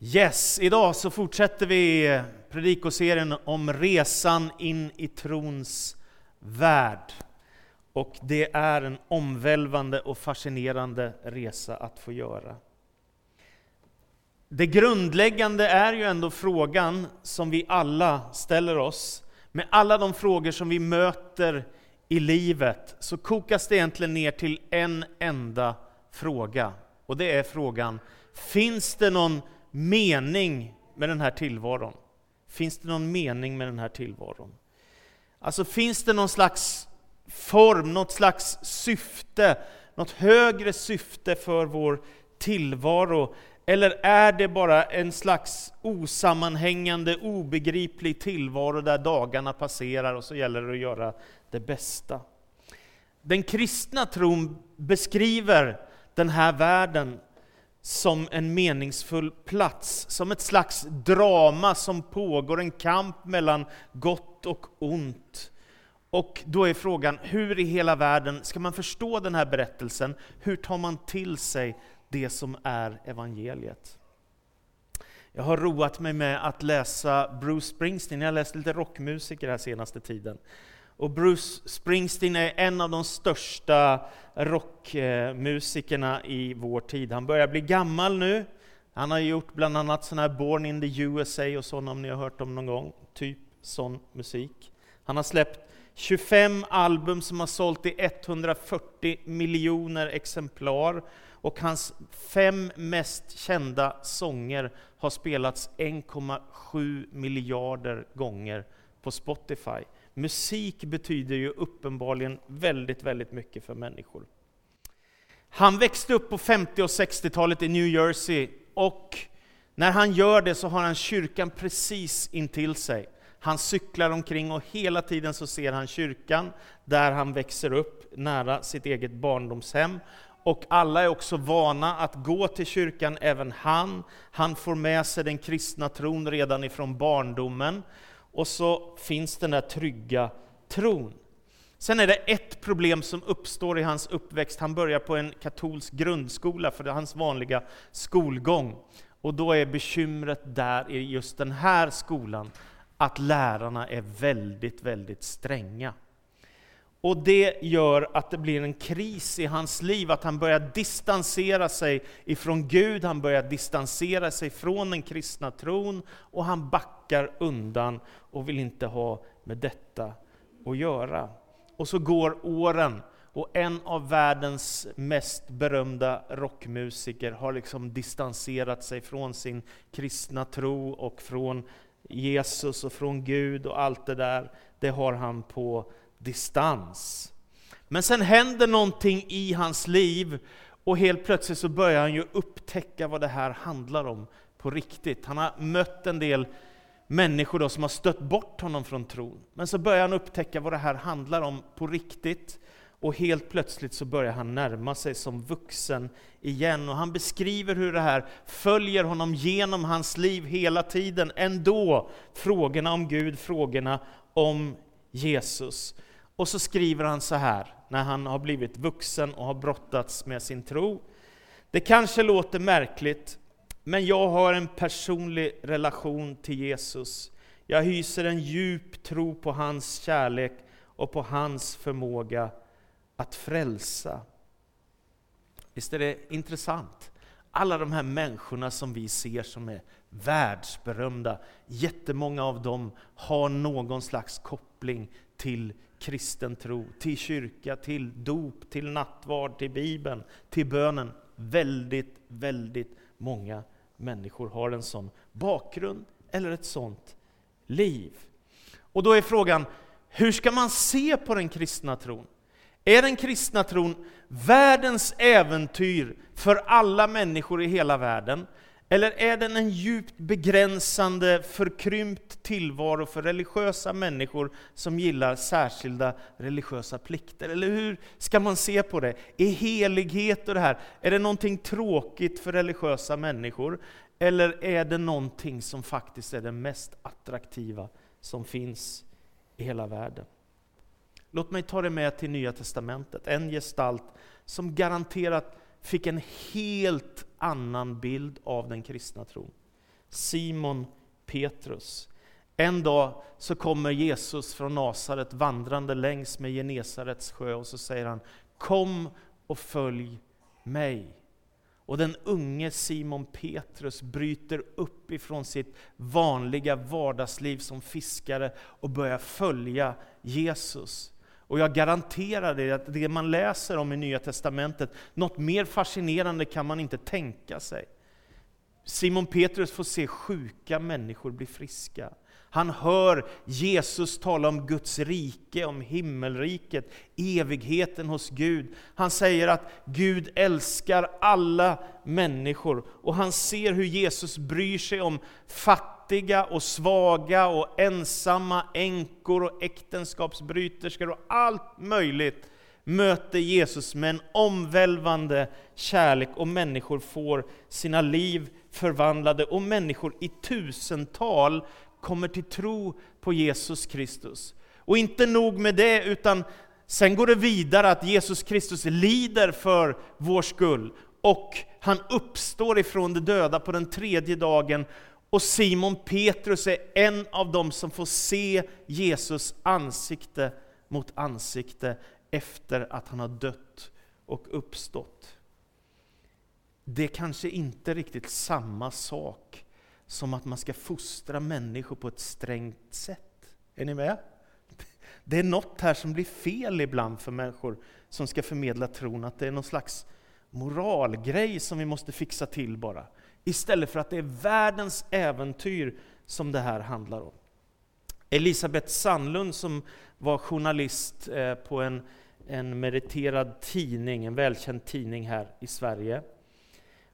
Yes, idag så fortsätter vi predikoserien om resan in i trons värld. Och det är en omvälvande och fascinerande resa att få göra. Det grundläggande är ju ändå frågan som vi alla ställer oss. Med alla de frågor som vi möter i livet så kokas det egentligen ner till en enda fråga. Och det är frågan, finns det någon mening med den här tillvaron? Finns det någon mening med den här tillvaron? Alltså finns det någon slags form, något slags syfte, något högre syfte för vår tillvaro? Eller är det bara en slags osammanhängande, obegriplig tillvaro där dagarna passerar och så gäller det att göra det bästa? Den kristna tron beskriver den här världen som en meningsfull plats, som ett slags drama som pågår, en kamp mellan gott och ont. Och då är frågan, hur i hela världen ska man förstå den här berättelsen? Hur tar man till sig det som är evangeliet? Jag har roat mig med att läsa Bruce Springsteen, jag har läst lite rockmusiker här senaste tiden. Och Bruce Springsteen är en av de största rockmusikerna i vår tid. Han börjar bli gammal nu. Han har gjort bland annat sån här Born in the USA och sådana om ni har hört dem någon gång. Typ sån musik. Han har släppt 25 album som har sålt i 140 miljoner exemplar. Och hans fem mest kända sånger har spelats 1,7 miljarder gånger på Spotify. Musik betyder ju uppenbarligen väldigt, väldigt mycket för människor. Han växte upp på 50 och 60-talet i New Jersey och när han gör det så har han kyrkan precis intill sig. Han cyklar omkring och hela tiden så ser han kyrkan där han växer upp, nära sitt eget barndomshem. Och alla är också vana att gå till kyrkan, även han. Han får med sig den kristna tron redan ifrån barndomen. Och så finns den där trygga tron. Sen är det ett problem som uppstår i hans uppväxt. Han börjar på en katolsk grundskola, för det är hans vanliga skolgång. Och då är bekymret där i just den här skolan, att lärarna är väldigt, väldigt stränga. Och det gör att det blir en kris i hans liv, att han börjar distansera sig ifrån Gud, han börjar distansera sig från den kristna tron, och han backar undan och vill inte ha med detta att göra. Och så går åren, och en av världens mest berömda rockmusiker har liksom distanserat sig från sin kristna tro och från Jesus och från Gud och allt det där. Det har han på distans. Men sen händer någonting i hans liv och helt plötsligt så börjar han ju upptäcka vad det här handlar om på riktigt. Han har mött en del människor då som har stött bort honom från tron. Men så börjar han upptäcka vad det här handlar om på riktigt. Och helt plötsligt så börjar han närma sig som vuxen igen. Och han beskriver hur det här följer honom genom hans liv hela tiden. Ändå, frågorna om Gud, frågorna om Jesus. Och så skriver han så här, när han har blivit vuxen och har brottats med sin tro. Det kanske låter märkligt, men jag har en personlig relation till Jesus. Jag hyser en djup tro på hans kärlek och på hans förmåga att frälsa. Visst är det intressant? Alla de här människorna som vi ser som är världsberömda, jättemånga av dem har någon slags koppling till kristen tro, till kyrka, till dop, till nattvard, till Bibeln, till bönen. Väldigt, väldigt många människor har en sån bakgrund eller ett sånt liv. Och då är frågan, hur ska man se på den kristna tron? Är den kristna tron världens äventyr för alla människor i hela världen? Eller är den en djupt begränsande, förkrympt tillvaro för religiösa människor som gillar särskilda religiösa plikter? Eller hur ska man se på det? Är helighet och det här, är det någonting tråkigt för religiösa människor? Eller är det någonting som faktiskt är det mest attraktiva som finns i hela världen? Låt mig ta det med till Nya Testamentet, en gestalt som garanterat fick en helt annan bild av den kristna tron. Simon Petrus. En dag så kommer Jesus från Nasaret vandrande längs med Genesarets sjö och så säger han Kom och följ mig. Och den unge Simon Petrus bryter upp ifrån sitt vanliga vardagsliv som fiskare och börjar följa Jesus. Och jag garanterar dig att det man läser om i Nya Testamentet, något mer fascinerande kan man inte tänka sig. Simon Petrus får se sjuka människor bli friska. Han hör Jesus tala om Guds rike, om himmelriket, evigheten hos Gud. Han säger att Gud älskar alla människor och han ser hur Jesus bryr sig om fattiga och svaga och ensamma änkor och äktenskapsbryterskor och allt möjligt möter Jesus med en omvälvande kärlek och människor får sina liv förvandlade och människor i tusental kommer till tro på Jesus Kristus. Och inte nog med det, utan sen går det vidare att Jesus Kristus lider för vår skull och han uppstår ifrån de döda på den tredje dagen och Simon Petrus är en av dem som får se Jesus ansikte mot ansikte efter att han har dött och uppstått. Det är kanske inte riktigt samma sak som att man ska fostra människor på ett strängt sätt. Är ni med? Det är något här som blir fel ibland för människor som ska förmedla tron, att det är någon slags moralgrej som vi måste fixa till bara. Istället för att det är världens äventyr som det här handlar om. Elisabeth Sandlund som var journalist eh, på en, en meriterad tidning, en välkänd tidning här i Sverige.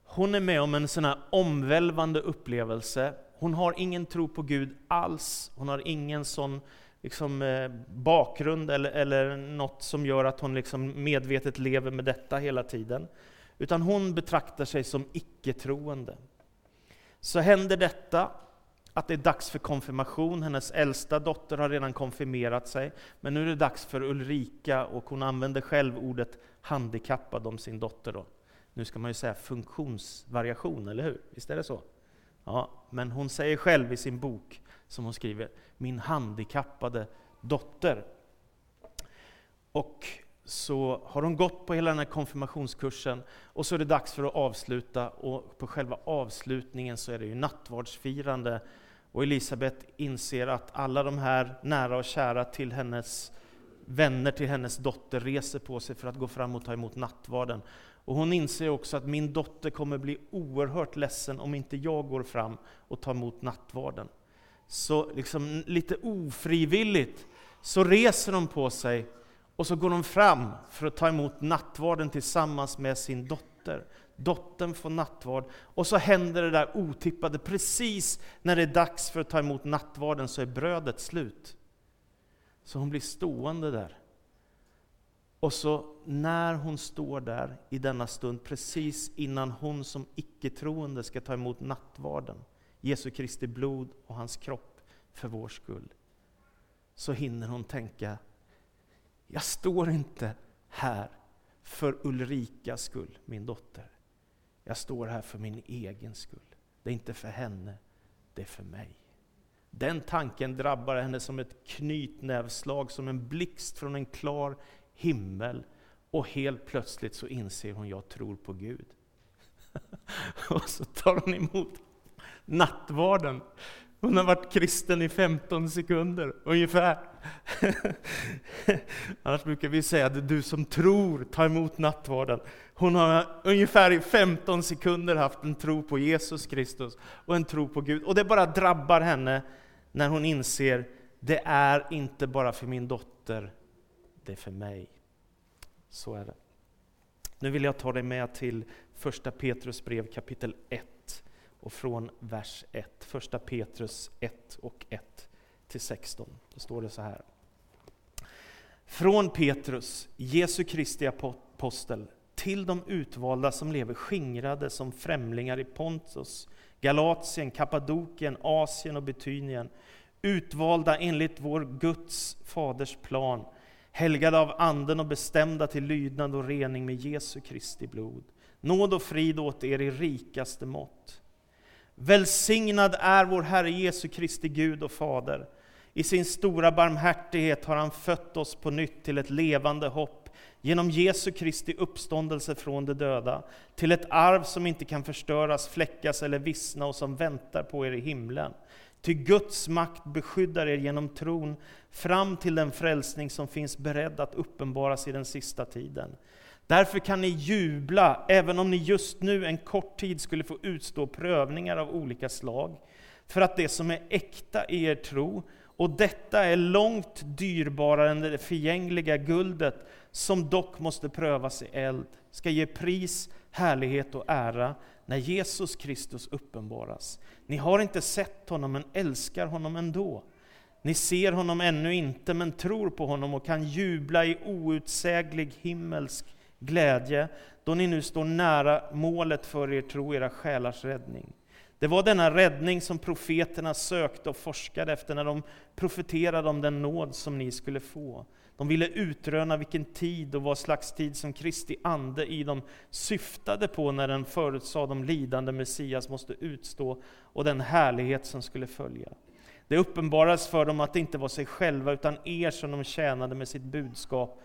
Hon är med om en sån här omvälvande upplevelse. Hon har ingen tro på Gud alls. Hon har ingen sån liksom, eh, bakgrund eller, eller något som gör att hon liksom medvetet lever med detta hela tiden. Utan hon betraktar sig som icke-troende. Så händer detta, att det är dags för konfirmation. Hennes äldsta dotter har redan konfirmerat sig, men nu är det dags för Ulrika, och hon använder själv ordet handikappad om sin dotter. Då nu ska man ju säga funktionsvariation, eller hur? Visst är det så? Ja, men hon säger själv i sin bok, som hon skriver, min handikappade dotter. Och så har hon gått på hela den här konfirmationskursen, och så är det dags för att avsluta, och på själva avslutningen så är det ju nattvardsfirande, och Elisabet inser att alla de här nära och kära till hennes vänner till hennes dotter reser på sig för att gå fram och ta emot nattvarden. Och hon inser också att min dotter kommer bli oerhört ledsen om inte jag går fram och tar emot nattvarden. Så liksom lite ofrivilligt så reser de på sig och så går de fram för att ta emot nattvarden tillsammans med sin dotter. Dottern får nattvard och så händer det där otippade. Precis när det är dags för att ta emot nattvarden så är brödet slut. Så hon blir stående där och så när hon står där i denna stund, precis innan hon som icke-troende ska ta emot nattvarden, Jesu Kristi blod och hans kropp för vår skull, så hinner hon tänka, jag står inte här för Ulrikas skull, min dotter. Jag står här för min egen skull. Det är inte för henne, det är för mig. Den tanken drabbar henne som ett knytnävslag, som en blixt från en klar himmel och helt plötsligt så inser hon, jag tror på Gud. och så tar hon emot nattvarden. Hon har varit kristen i 15 sekunder, ungefär. Annars brukar vi säga att du som tror, ta emot nattvarden. Hon har ungefär i 15 sekunder haft en tro på Jesus Kristus och en tro på Gud. Och det bara drabbar henne när hon inser, det är inte bara för min dotter, det är för mig. Så är det. Nu vill jag ta dig med till första Petrus brev kapitel 1 och från vers 1. Första Petrus 1 och 1 till 16. Då står det så här. Från Petrus, Jesu Kristi apostel, till de utvalda som lever skingrade som främlingar i Pontus, Galatien, Kappadokien, Asien och Betynien, utvalda enligt vår Guds faders plan, helgade av Anden och bestämda till lydnad och rening med Jesu Kristi blod. Nåd och frid åt er i rikaste mått. Välsignad är vår Herre Jesu Kristi Gud och Fader. I sin stora barmhärtighet har han fött oss på nytt till ett levande hopp genom Jesu Kristi uppståndelse från de döda, till ett arv som inte kan förstöras, fläckas eller vissna och som väntar på er i himlen. Ty Guds makt beskyddar er genom tron fram till den frälsning som finns beredd att uppenbaras i den sista tiden. Därför kan ni jubla, även om ni just nu en kort tid skulle få utstå prövningar av olika slag, för att det som är äkta i er tro, och detta är långt dyrbarare än det förgängliga guldet, som dock måste prövas i eld, ska ge pris, härlighet och ära när Jesus Kristus uppenbaras. Ni har inte sett honom, men älskar honom ändå. Ni ser honom ännu inte, men tror på honom och kan jubla i outsäglig himmelsk glädje, då ni nu står nära målet för er tro, era själars räddning. Det var denna räddning som profeterna sökte och forskade efter när de profeterade om den nåd som ni skulle få. De ville utröna vilken tid och vad slags tid som Kristi ande i dem syftade på när den förutsade de lidande Messias måste utstå och den härlighet som skulle följa. Det uppenbarades för dem att det inte var sig själva utan er som de tjänade med sitt budskap.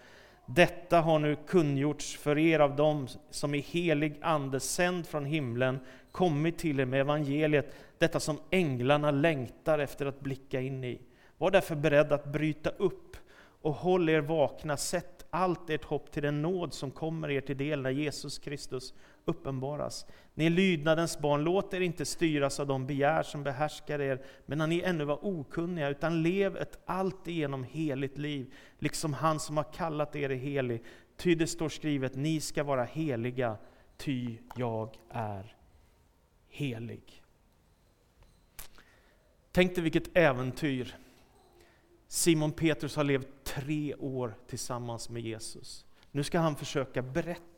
Detta har nu kungjorts för er av dem som i helig ande sänd från himlen kommit till er med evangeliet, detta som änglarna längtar efter att blicka in i. Var därför beredd att bryta upp och håll er vakna, sätt allt ert hopp till den nåd som kommer er till del när Jesus Kristus uppenbaras. Ni är lydnadens barn, låt er inte styras av de begär som behärskar er, men när ni ännu var okunniga, utan lev ett alltigenom heligt liv, liksom han som har kallat er är helig. Ty det står skrivet, ni ska vara heliga, ty jag är helig. Tänk dig vilket äventyr Simon Petrus har levt tre år tillsammans med Jesus. Nu ska han försöka berätta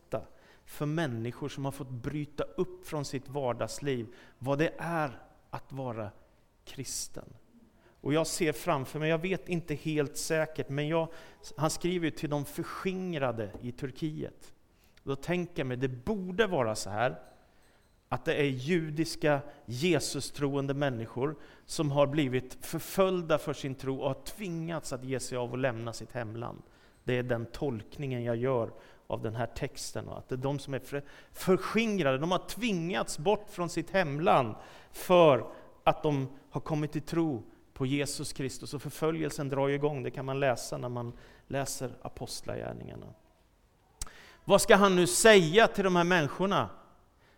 för människor som har fått bryta upp från sitt vardagsliv vad det är att vara kristen. Och jag ser framför mig, jag vet inte helt säkert, men jag, han skriver till de förskingrade i Turkiet. Då tänker jag mig, det borde vara så här, att det är judiska Jesus-troende människor som har blivit förföljda för sin tro och har tvingats att ge sig av och lämna sitt hemland. Det är den tolkningen jag gör av den här texten. och Att det är de som är förskingrade, de har tvingats bort från sitt hemland för att de har kommit till tro på Jesus Kristus. Och förföljelsen drar igång, det kan man läsa när man läser Apostlagärningarna. Vad ska han nu säga till de här människorna?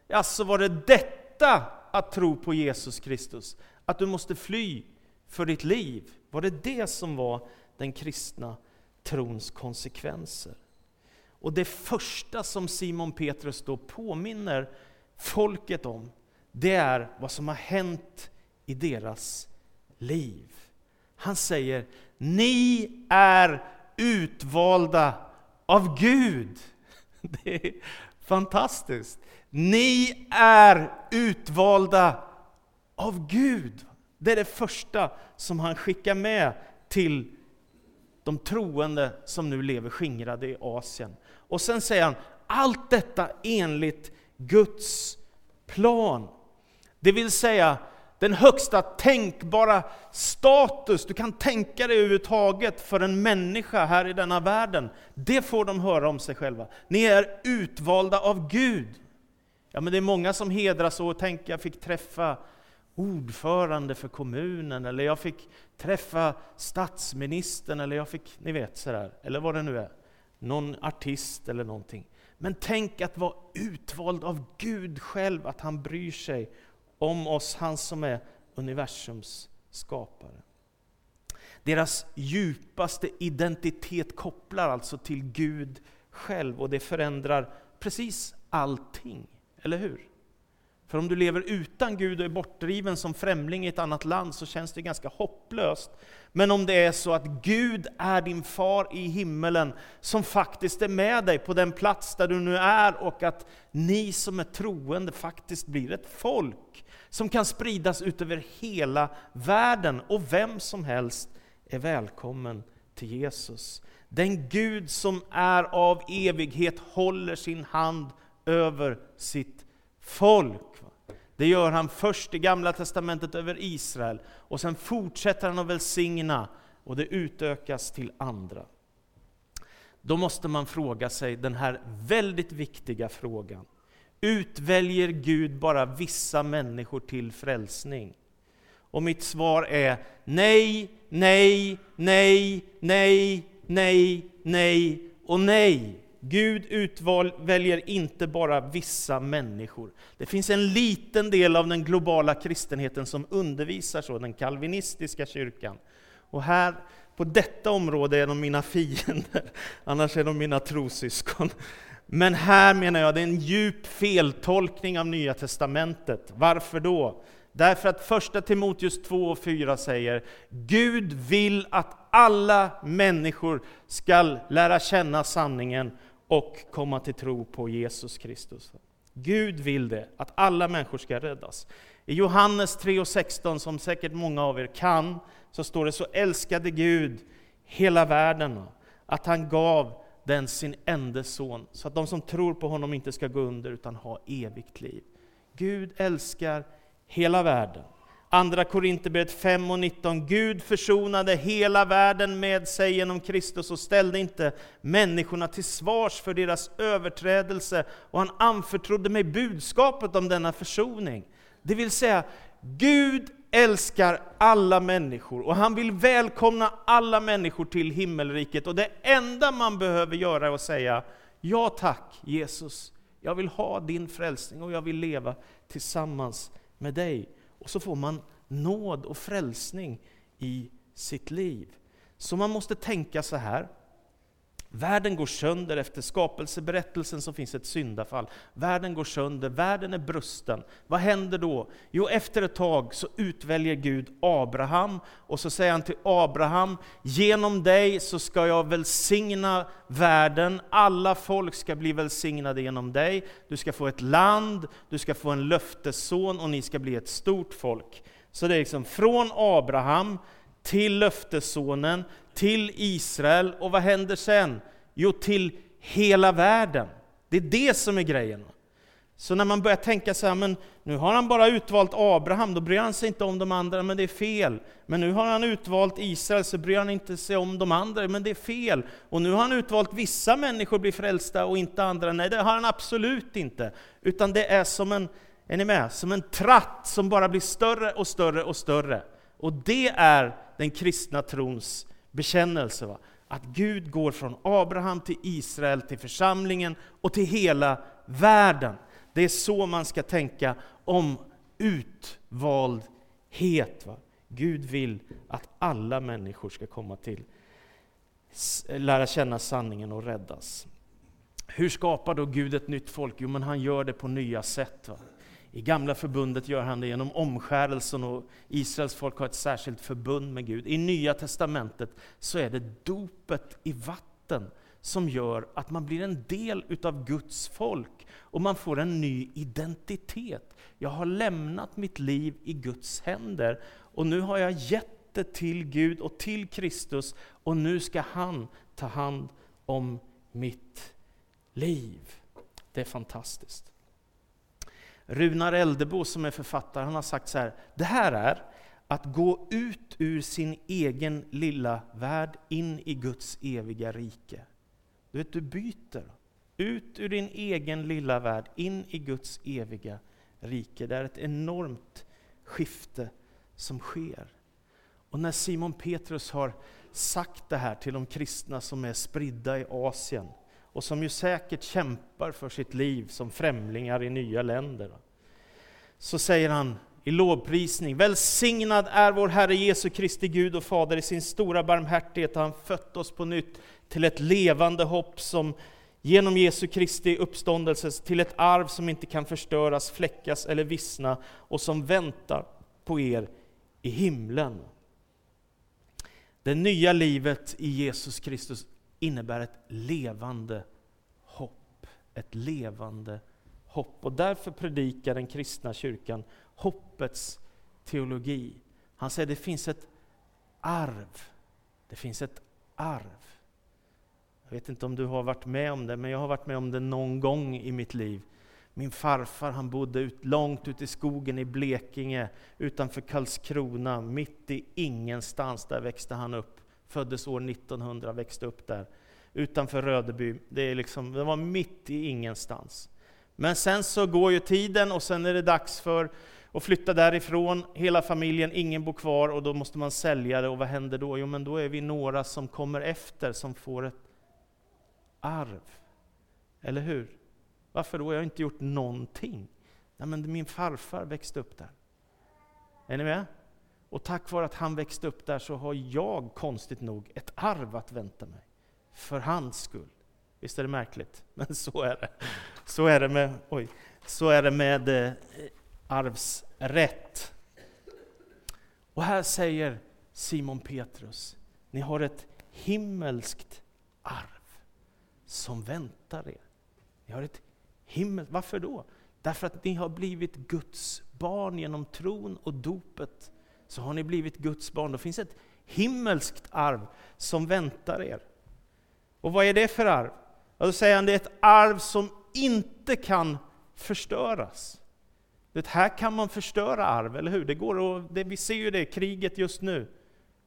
Alltså var det detta att tro på Jesus Kristus? Att du måste fly för ditt liv? Var det det som var den kristna trons konsekvenser? Och det första som Simon Petrus då påminner folket om, det är vad som har hänt i deras liv. Han säger, ni är utvalda av Gud. Det är fantastiskt. Ni är utvalda av Gud. Det är det första som han skickar med till de troende som nu lever skingrade i Asien. Och sen säger han, allt detta enligt Guds plan. Det vill säga, den högsta tänkbara status du kan tänka dig överhuvudtaget för en människa här i denna världen. Det får de höra om sig själva. Ni är utvalda av Gud. Ja, men det är många som hedras och tänker jag fick träffa ordförande för kommunen, eller jag fick träffa statsministern, eller jag fick, ni vet sådär, eller vad det nu är. Någon artist eller någonting. Men tänk att vara utvald av Gud själv, att han bryr sig om oss, han som är universums skapare. Deras djupaste identitet kopplar alltså till Gud själv och det förändrar precis allting. Eller hur? För om du lever utan Gud och är bortdriven som främling i ett annat land så känns det ganska hopplöst. Men om det är så att Gud är din far i himmelen som faktiskt är med dig på den plats där du nu är och att ni som är troende faktiskt blir ett folk som kan spridas ut över hela världen och vem som helst är välkommen till Jesus. Den Gud som är av evighet håller sin hand över sitt folk. Det gör han först i Gamla Testamentet över Israel, och sen fortsätter han att välsigna, och det utökas till andra. Då måste man fråga sig den här väldigt viktiga frågan. Utväljer Gud bara vissa människor till frälsning? Och mitt svar är nej, nej, nej, nej, nej, nej och nej. Gud utväljer inte bara vissa människor. Det finns en liten del av den globala kristenheten som undervisar så, den kalvinistiska kyrkan. Och här, på detta område är de mina fiender, annars är de mina trossyskon. Men här menar jag det är en djup feltolkning av Nya Testamentet. Varför då? Därför att första Timoteus 2 och 4 säger Gud vill att alla människor ska lära känna sanningen och komma till tro på Jesus Kristus. Gud vill det, att alla människor ska räddas. I Johannes 3 och 16, som säkert många av er kan, så står det så älskade Gud hela världen, att han gav den sin enda son, så att de som tror på honom inte ska gå under utan ha evigt liv. Gud älskar hela världen. Andra Korinthierbrevet 5 och 19. Gud försonade hela världen med sig genom Kristus och ställde inte människorna till svars för deras överträdelse, och han anförtrodde mig budskapet om denna försoning. Det vill säga, Gud älskar alla människor och han vill välkomna alla människor till himmelriket. Och det enda man behöver göra är att säga Ja tack Jesus, jag vill ha din frälsning och jag vill leva tillsammans med dig. Och så får man nåd och frälsning i sitt liv. Så man måste tänka så här. Världen går sönder efter skapelseberättelsen som finns ett syndafall. Världen går sönder, världen är brusten. Vad händer då? Jo, efter ett tag så utväljer Gud Abraham och så säger han till Abraham, genom dig så ska jag välsigna världen, alla folk ska bli välsignade genom dig. Du ska få ett land, du ska få en löftesson och ni ska bli ett stort folk. Så det är liksom från Abraham till löftessonen, till Israel, och vad händer sen? Jo, till hela världen. Det är det som är grejen. Så när man börjar tänka så här, men nu har han bara utvalt Abraham, då bryr han sig inte om de andra, men det är fel. Men nu har han utvalt Israel, så bryr han inte sig om de andra, men det är fel. Och nu har han utvalt vissa människor att bli frälsta och inte andra. Nej, det har han absolut inte. Utan det är som en, är ni med? Som en tratt som bara blir större och större och större. Och det är den kristna trons bekännelse. Va? Att Gud går från Abraham till Israel, till församlingen och till hela världen. Det är så man ska tänka om utvaldhet. Va? Gud vill att alla människor ska komma till, lära känna sanningen och räddas. Hur skapar då Gud ett nytt folk? Jo, men han gör det på nya sätt. Va? I Gamla förbundet gör han det genom omskärelsen och Israels folk har ett särskilt förbund med Gud. I Nya testamentet så är det dopet i vatten som gör att man blir en del utav Guds folk och man får en ny identitet. Jag har lämnat mitt liv i Guds händer och nu har jag gett det till Gud och till Kristus och nu ska han ta hand om mitt liv. Det är fantastiskt. Runar Eldebo som är författare, han har sagt så här, det här är att gå ut ur sin egen lilla värld in i Guds eviga rike. Du vet, du byter. Ut ur din egen lilla värld, in i Guds eviga rike. Det är ett enormt skifte som sker. Och när Simon Petrus har sagt det här till de kristna som är spridda i Asien, och som ju säkert kämpar för sitt liv som främlingar i nya länder. Så säger han i lovprisning, välsignad är vår Herre Jesu Kristi Gud och Fader, i sin stora barmhärtighet har han fött oss på nytt till ett levande hopp som genom Jesu Kristi uppståndelse till ett arv som inte kan förstöras, fläckas eller vissna och som väntar på er i himlen. Det nya livet i Jesus Kristus innebär ett levande hopp. Ett levande hopp. Och därför predikar den kristna kyrkan hoppets teologi. Han säger det finns ett arv. Det finns ett arv. Jag vet inte om du har varit med om det, men jag har varit med om det någon gång i mitt liv. Min farfar han bodde ut, långt ute i skogen i Blekinge, utanför Karlskrona, mitt i ingenstans. Där växte han upp. Föddes år 1900, växte upp där. Utanför Rödeby. Det, är liksom, det var mitt i ingenstans. Men sen så går ju tiden och sen är det dags för att flytta därifrån. Hela familjen, ingen bor kvar och då måste man sälja det. Och vad händer då? Jo, men då är vi några som kommer efter som får ett arv. Eller hur? Varför då? Jag har inte gjort någonting. Nej, men min farfar växte upp där. Är ni med? Och tack vare att han växte upp där så har jag, konstigt nog, ett arv att vänta mig. För hans skull. Visst är det märkligt? Men så är det. Så är det med, oj, så är det med eh, arvsrätt. Och här säger Simon Petrus, ni har ett himmelskt arv som väntar er. Ni har ett himmel. Varför då? Därför att ni har blivit Guds barn genom tron och dopet. Så har ni blivit Guds barn. Då finns ett himmelskt arv som väntar er. Och vad är det för arv? Ja, då säger han det är ett arv som inte kan förstöras. Det här kan man förstöra arv, eller hur? Det går och det, vi ser ju det, kriget just nu.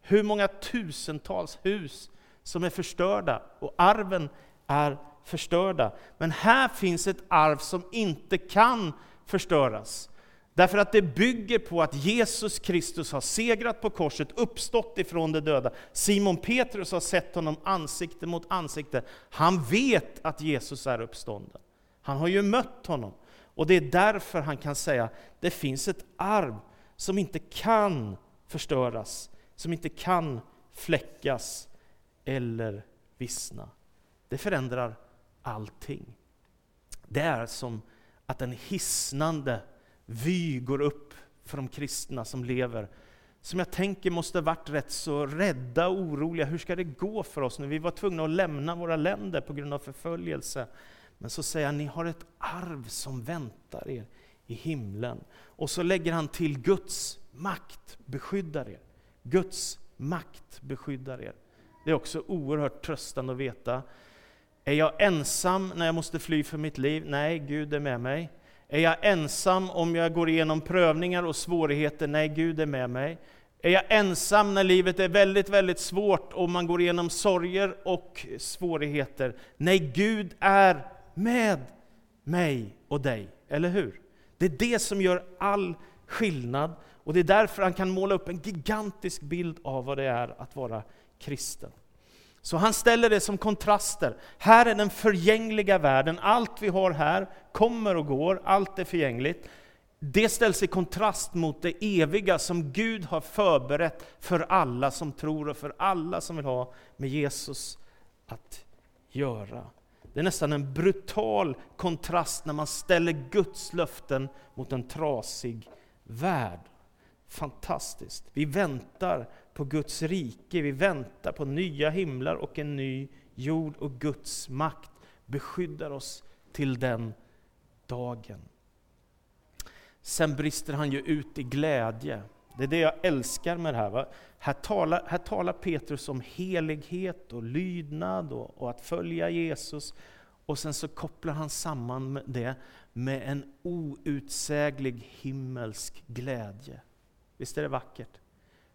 Hur många tusentals hus som är förstörda och arven är förstörda. Men här finns ett arv som inte kan förstöras. Därför att det bygger på att Jesus Kristus har segrat på korset, uppstått ifrån de döda. Simon Petrus har sett honom ansikte mot ansikte. Han vet att Jesus är uppstånden. Han har ju mött honom. Och det är därför han kan säga, det finns ett arv som inte kan förstöras, som inte kan fläckas eller vissna. Det förändrar allting. Det är som att en hisnande vy går upp för de kristna som lever, som jag tänker måste varit rätt så rädda och oroliga. Hur ska det gå för oss nu? Vi var tvungna att lämna våra länder på grund av förföljelse. Men så säger han, ni har ett arv som väntar er i himlen. Och så lägger han till Guds makt beskyddar er. Guds makt beskyddar er. Det är också oerhört tröstande att veta. Är jag ensam när jag måste fly för mitt liv? Nej, Gud är med mig. Är jag ensam om jag går igenom prövningar och svårigheter? Nej, Gud är med mig. Är jag ensam när livet är väldigt, väldigt svårt och man går igenom sorger och svårigheter? Nej, Gud är med mig och dig, eller hur? Det är det som gör all skillnad och det är därför han kan måla upp en gigantisk bild av vad det är att vara kristen. Så han ställer det som kontraster. Här är den förgängliga världen, allt vi har här kommer och går, allt är förgängligt. Det ställs i kontrast mot det eviga som Gud har förberett för alla som tror och för alla som vill ha med Jesus att göra. Det är nästan en brutal kontrast när man ställer Guds löften mot en trasig värld. Fantastiskt. Vi väntar på Guds rike, vi väntar på nya himlar och en ny jord och Guds makt beskyddar oss till den dagen. Sen brister han ju ut i glädje. Det är det jag älskar med det här. Va? Här, talar, här talar Petrus om helighet och lydnad och, och att följa Jesus. Och sen så kopplar han samman det med en outsäglig himmelsk glädje. Visst är det vackert?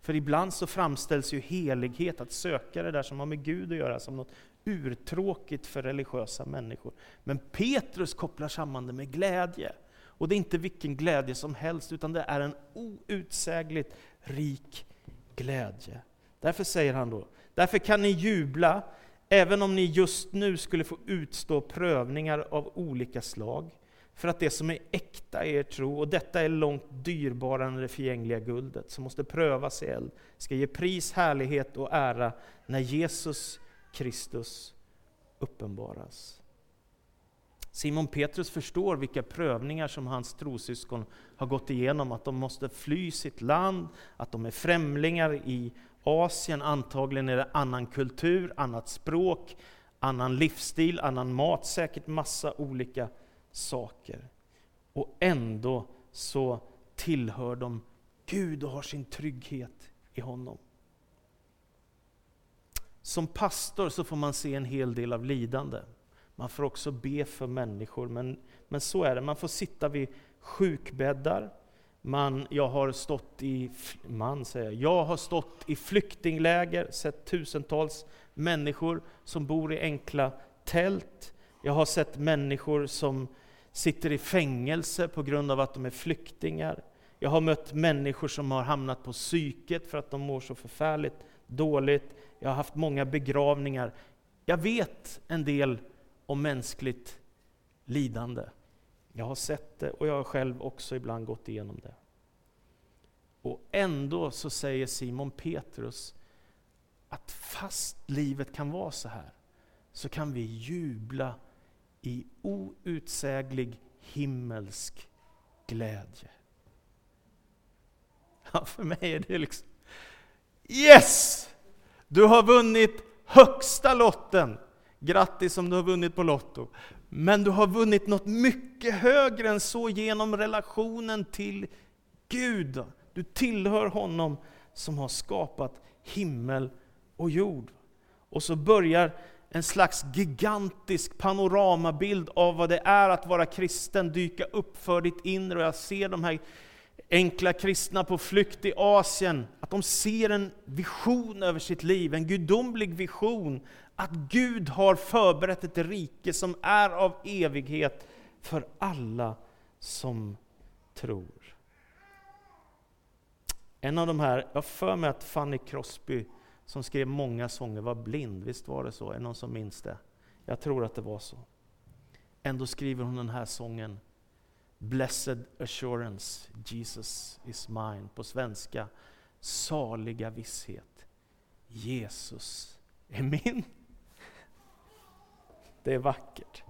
För ibland så framställs ju helighet, att söka det där som har med Gud att göra, som något urtråkigt för religiösa människor. Men Petrus kopplar samman det med glädje. Och det är inte vilken glädje som helst, utan det är en outsägligt rik glädje. Därför säger han då, därför kan ni jubla, även om ni just nu skulle få utstå prövningar av olika slag för att det som är äkta är er tro, och detta är långt dyrbarare än det förgängliga guldet, som måste prövas i eld, ska ge pris, härlighet och ära när Jesus Kristus uppenbaras. Simon Petrus förstår vilka prövningar som hans trosyskon har gått igenom, att de måste fly sitt land, att de är främlingar i Asien, antagligen är det annan kultur, annat språk, annan livsstil, annan mat, säkert massa olika saker. Och ändå så tillhör de Gud och har sin trygghet i honom. Som pastor så får man se en hel del av lidande. Man får också be för människor, men, men så är det. Man får sitta vid sjukbäddar. Man, jag har stått i, man säger jag har stått i flyktingläger, sett tusentals människor som bor i enkla tält. Jag har sett människor som sitter i fängelse på grund av att de är flyktingar. Jag har mött människor som har hamnat på psyket för att de mår så förfärligt dåligt. Jag har haft många begravningar. Jag vet en del om mänskligt lidande. Jag har sett det och jag har själv också ibland gått igenom det. Och ändå så säger Simon Petrus att fast livet kan vara så här, så kan vi jubla i outsäglig himmelsk glädje. Ja, för mig är det liksom Yes! Du har vunnit högsta lotten. Grattis om du har vunnit på Lotto. Men du har vunnit något mycket högre än så genom relationen till Gud. Du tillhör honom som har skapat himmel och jord. Och så börjar en slags gigantisk panoramabild av vad det är att vara kristen dyka upp för ditt inre. Och jag ser de här enkla kristna på flykt i Asien, att de ser en vision över sitt liv, en gudomlig vision, att Gud har förberett ett rike som är av evighet för alla som tror. En av de här, jag för mig att Fanny Crosby, som skrev många sånger, var blind. Visst var det så? Är det någon som minns det? Jag tror att det var så. Ändå skriver hon den här sången Blessed assurance, Jesus is mine. På svenska, saliga visshet. Jesus är min. Det är vackert.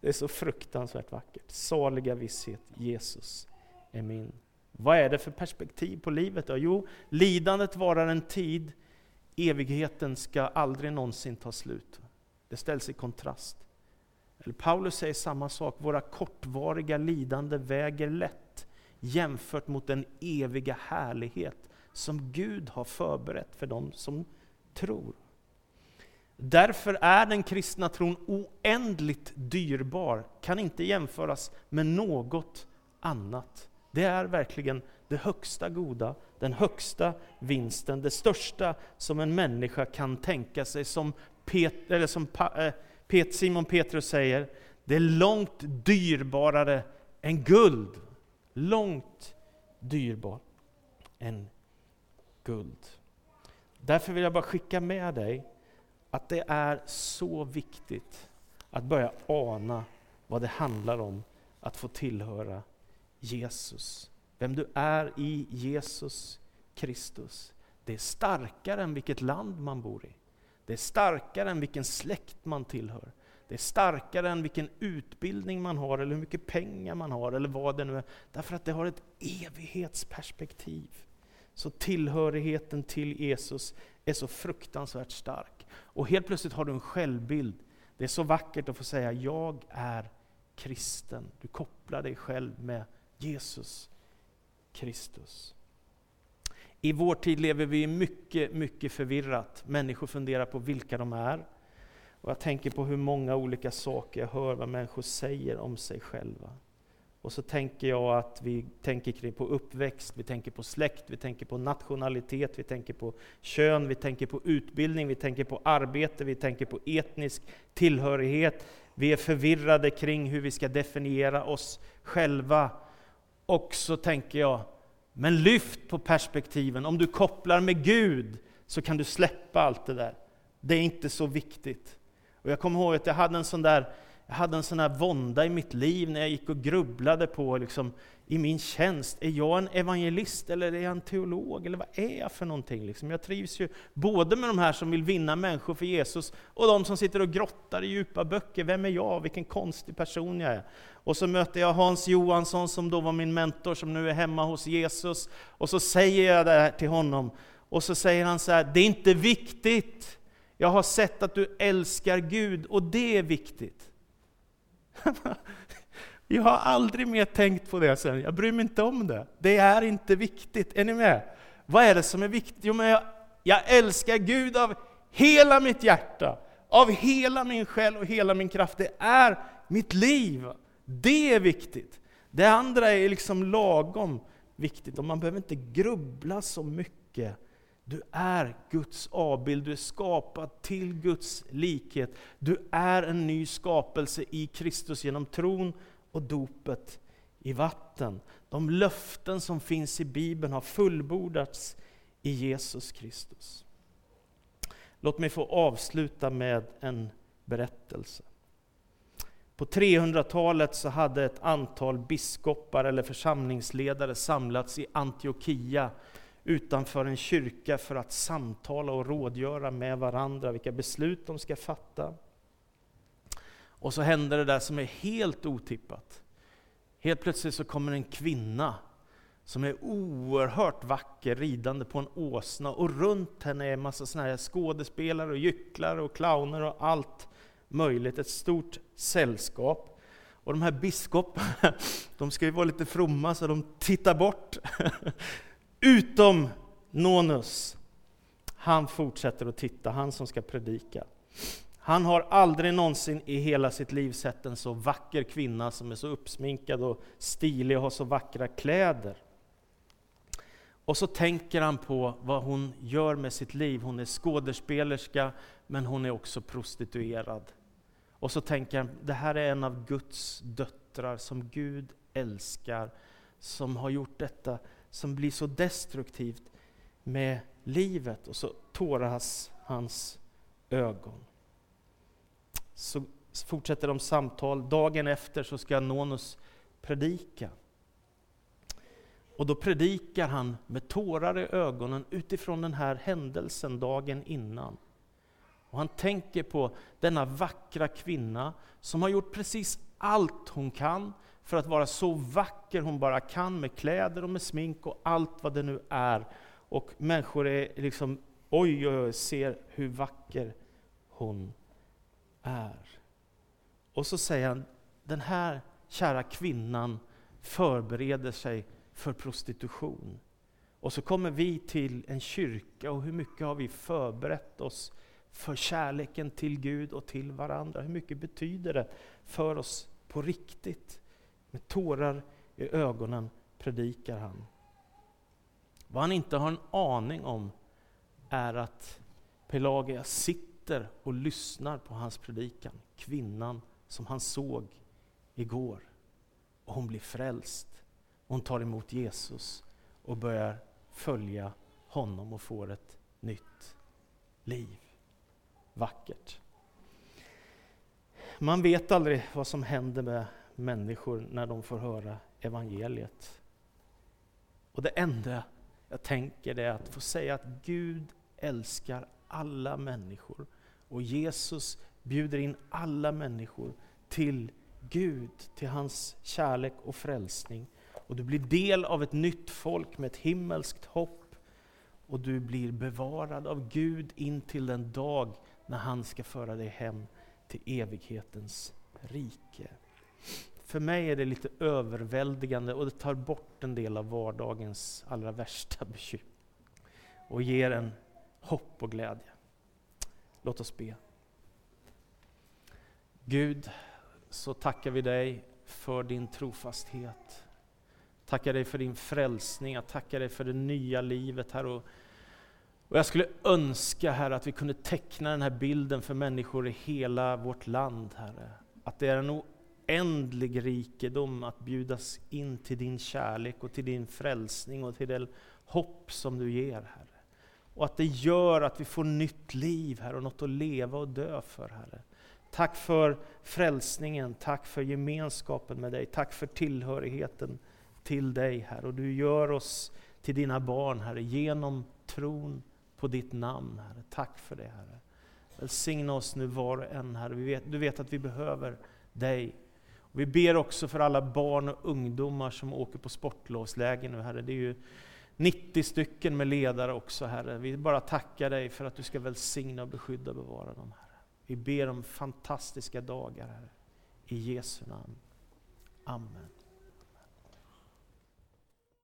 Det är så fruktansvärt vackert. Saliga visshet, Jesus är min. Vad är det för perspektiv på livet då? Jo, lidandet varar en tid, evigheten ska aldrig någonsin ta slut. Det ställs i kontrast. Eller Paulus säger samma sak, våra kortvariga lidande väger lätt jämfört mot den eviga härlighet som Gud har förberett för dem som tror. Därför är den kristna tron oändligt dyrbar, kan inte jämföras med något annat. Det är verkligen det högsta goda, den högsta vinsten, det största som en människa kan tänka sig. Som, Pet, eller som eh, Pet, Simon Petrus säger, det är långt dyrbarare än guld. Långt dyrbar än guld. Därför vill jag bara skicka med dig att det är så viktigt att börja ana vad det handlar om att få tillhöra Jesus. Vem du är i Jesus Kristus. Det är starkare än vilket land man bor i. Det är starkare än vilken släkt man tillhör. Det är starkare än vilken utbildning man har, eller hur mycket pengar man har, eller vad det nu är. Därför att det har ett evighetsperspektiv. Så tillhörigheten till Jesus är så fruktansvärt stark. Och helt plötsligt har du en självbild. Det är så vackert att få säga, jag är kristen. Du kopplar dig själv med Jesus Kristus. I vår tid lever vi mycket, mycket förvirrat. Människor funderar på vilka de är. Och jag tänker på hur många olika saker jag hör vad människor säger om sig själva. Och så tänker jag att vi tänker på uppväxt, vi tänker på släkt, vi tänker på nationalitet, vi tänker på kön, vi tänker på utbildning, vi tänker på arbete, vi tänker på etnisk tillhörighet. Vi är förvirrade kring hur vi ska definiera oss själva. Och så tänker jag, men lyft på perspektiven. Om du kopplar med Gud så kan du släppa allt det där. Det är inte så viktigt. Och Jag kommer ihåg att jag hade en sån där jag hade en sån här vånda i mitt liv när jag gick och grubblade på liksom, i min tjänst, är jag en evangelist eller är jag en teolog? Eller vad är jag för någonting? Liksom, jag trivs ju både med de här som vill vinna människor för Jesus och de som sitter och grottar i djupa böcker. Vem är jag? Vilken konstig person jag är. Och så möter jag Hans Johansson som då var min mentor, som nu är hemma hos Jesus. Och så säger jag det här till honom. Och så säger han så här, det är inte viktigt. Jag har sett att du älskar Gud och det är viktigt. Jag har aldrig mer tänkt på det sen. Jag bryr mig inte om det. Det är inte viktigt. Är ni med? Vad är det som är viktigt? Jo, men jag, jag älskar Gud av hela mitt hjärta, av hela min själ och hela min kraft. Det är mitt liv. Det är viktigt. Det andra är liksom lagom viktigt och man behöver inte grubbla så mycket. Du är Guds avbild, du är skapad till Guds likhet. Du är en ny skapelse i Kristus genom tron och dopet i vatten. De löften som finns i Bibeln har fullbordats i Jesus Kristus. Låt mig få avsluta med en berättelse. På 300-talet så hade ett antal biskopar eller församlingsledare samlats i Antiochia utanför en kyrka för att samtala och rådgöra med varandra vilka beslut de ska fatta. Och så händer det där som är helt otippat. Helt plötsligt så kommer en kvinna som är oerhört vacker ridande på en åsna och runt henne är en massa såna här skådespelare, och gycklare och clowner och allt möjligt. Ett stort sällskap. Och de här biskoparna, de ska ju vara lite fromma så de tittar bort. Utom Nonus. Han fortsätter att titta, han som ska predika. Han har aldrig någonsin i hela sitt liv sett en så vacker kvinna som är så uppsminkad och stilig och har så vackra kläder. Och så tänker han på vad hon gör med sitt liv. Hon är skådespelerska, men hon är också prostituerad. Och så tänker han, det här är en av Guds döttrar som Gud älskar, som har gjort detta som blir så destruktivt med livet. Och så tåras hans ögon. Så fortsätter de samtal. Dagen efter så ska Nonus predika. Och då predikar han med tårar i ögonen utifrån den här händelsen dagen innan. Och han tänker på denna vackra kvinna som har gjort precis allt hon kan för att vara så vacker hon bara kan med kläder och med smink och allt vad det nu är. Och människor är liksom, oj, oj, oj, ser hur vacker hon är. Och så säger han, den här kära kvinnan förbereder sig för prostitution. Och så kommer vi till en kyrka och hur mycket har vi förberett oss för kärleken till Gud och till varandra? Hur mycket betyder det för oss på riktigt? Med tårar i ögonen predikar han. Vad han inte har en aning om är att Pelagia sitter och lyssnar på hans predikan. Kvinnan som han såg igår. Och hon blir frälst. Hon tar emot Jesus och börjar följa honom och får ett nytt liv. Vackert. Man vet aldrig vad som händer med människor när de får höra evangeliet. Och det enda jag tänker är att få säga att Gud älskar alla människor. Och Jesus bjuder in alla människor till Gud, till hans kärlek och frälsning. Och du blir del av ett nytt folk med ett himmelskt hopp. Och du blir bevarad av Gud in till den dag när han ska föra dig hem till evighetens rike. För mig är det lite överväldigande och det tar bort en del av vardagens allra värsta bekymmer. Och ger en hopp och glädje. Låt oss be. Gud, så tackar vi dig för din trofasthet. Tackar dig för din frälsning, jag tackar dig för det nya livet här. Och, och jag skulle önska Herre, att vi kunde teckna den här bilden för människor i hela vårt land, Herre. Att det är en oändlig rikedom att bjudas in till din kärlek och till din frälsning och till det hopp som du ger, Herre. Och att det gör att vi får nytt liv, Herre, och något att leva och dö för, Herre. Tack för frälsningen, tack för gemenskapen med dig, tack för tillhörigheten till dig, Herre. Och du gör oss till dina barn, Herre, genom tron på ditt namn, Herre. Tack för det, Herre. Välsigna oss nu var och en, Herre. Vet, du vet att vi behöver dig. Vi ber också för alla barn och ungdomar som åker på sportlovsläger nu, Herre. Det är ju 90 stycken med ledare också, Herre. Vi bara tackar dig för att du ska välsigna, och beskydda och bevara dem, Herre. Vi ber om fantastiska dagar, Herre. I Jesu namn. Amen.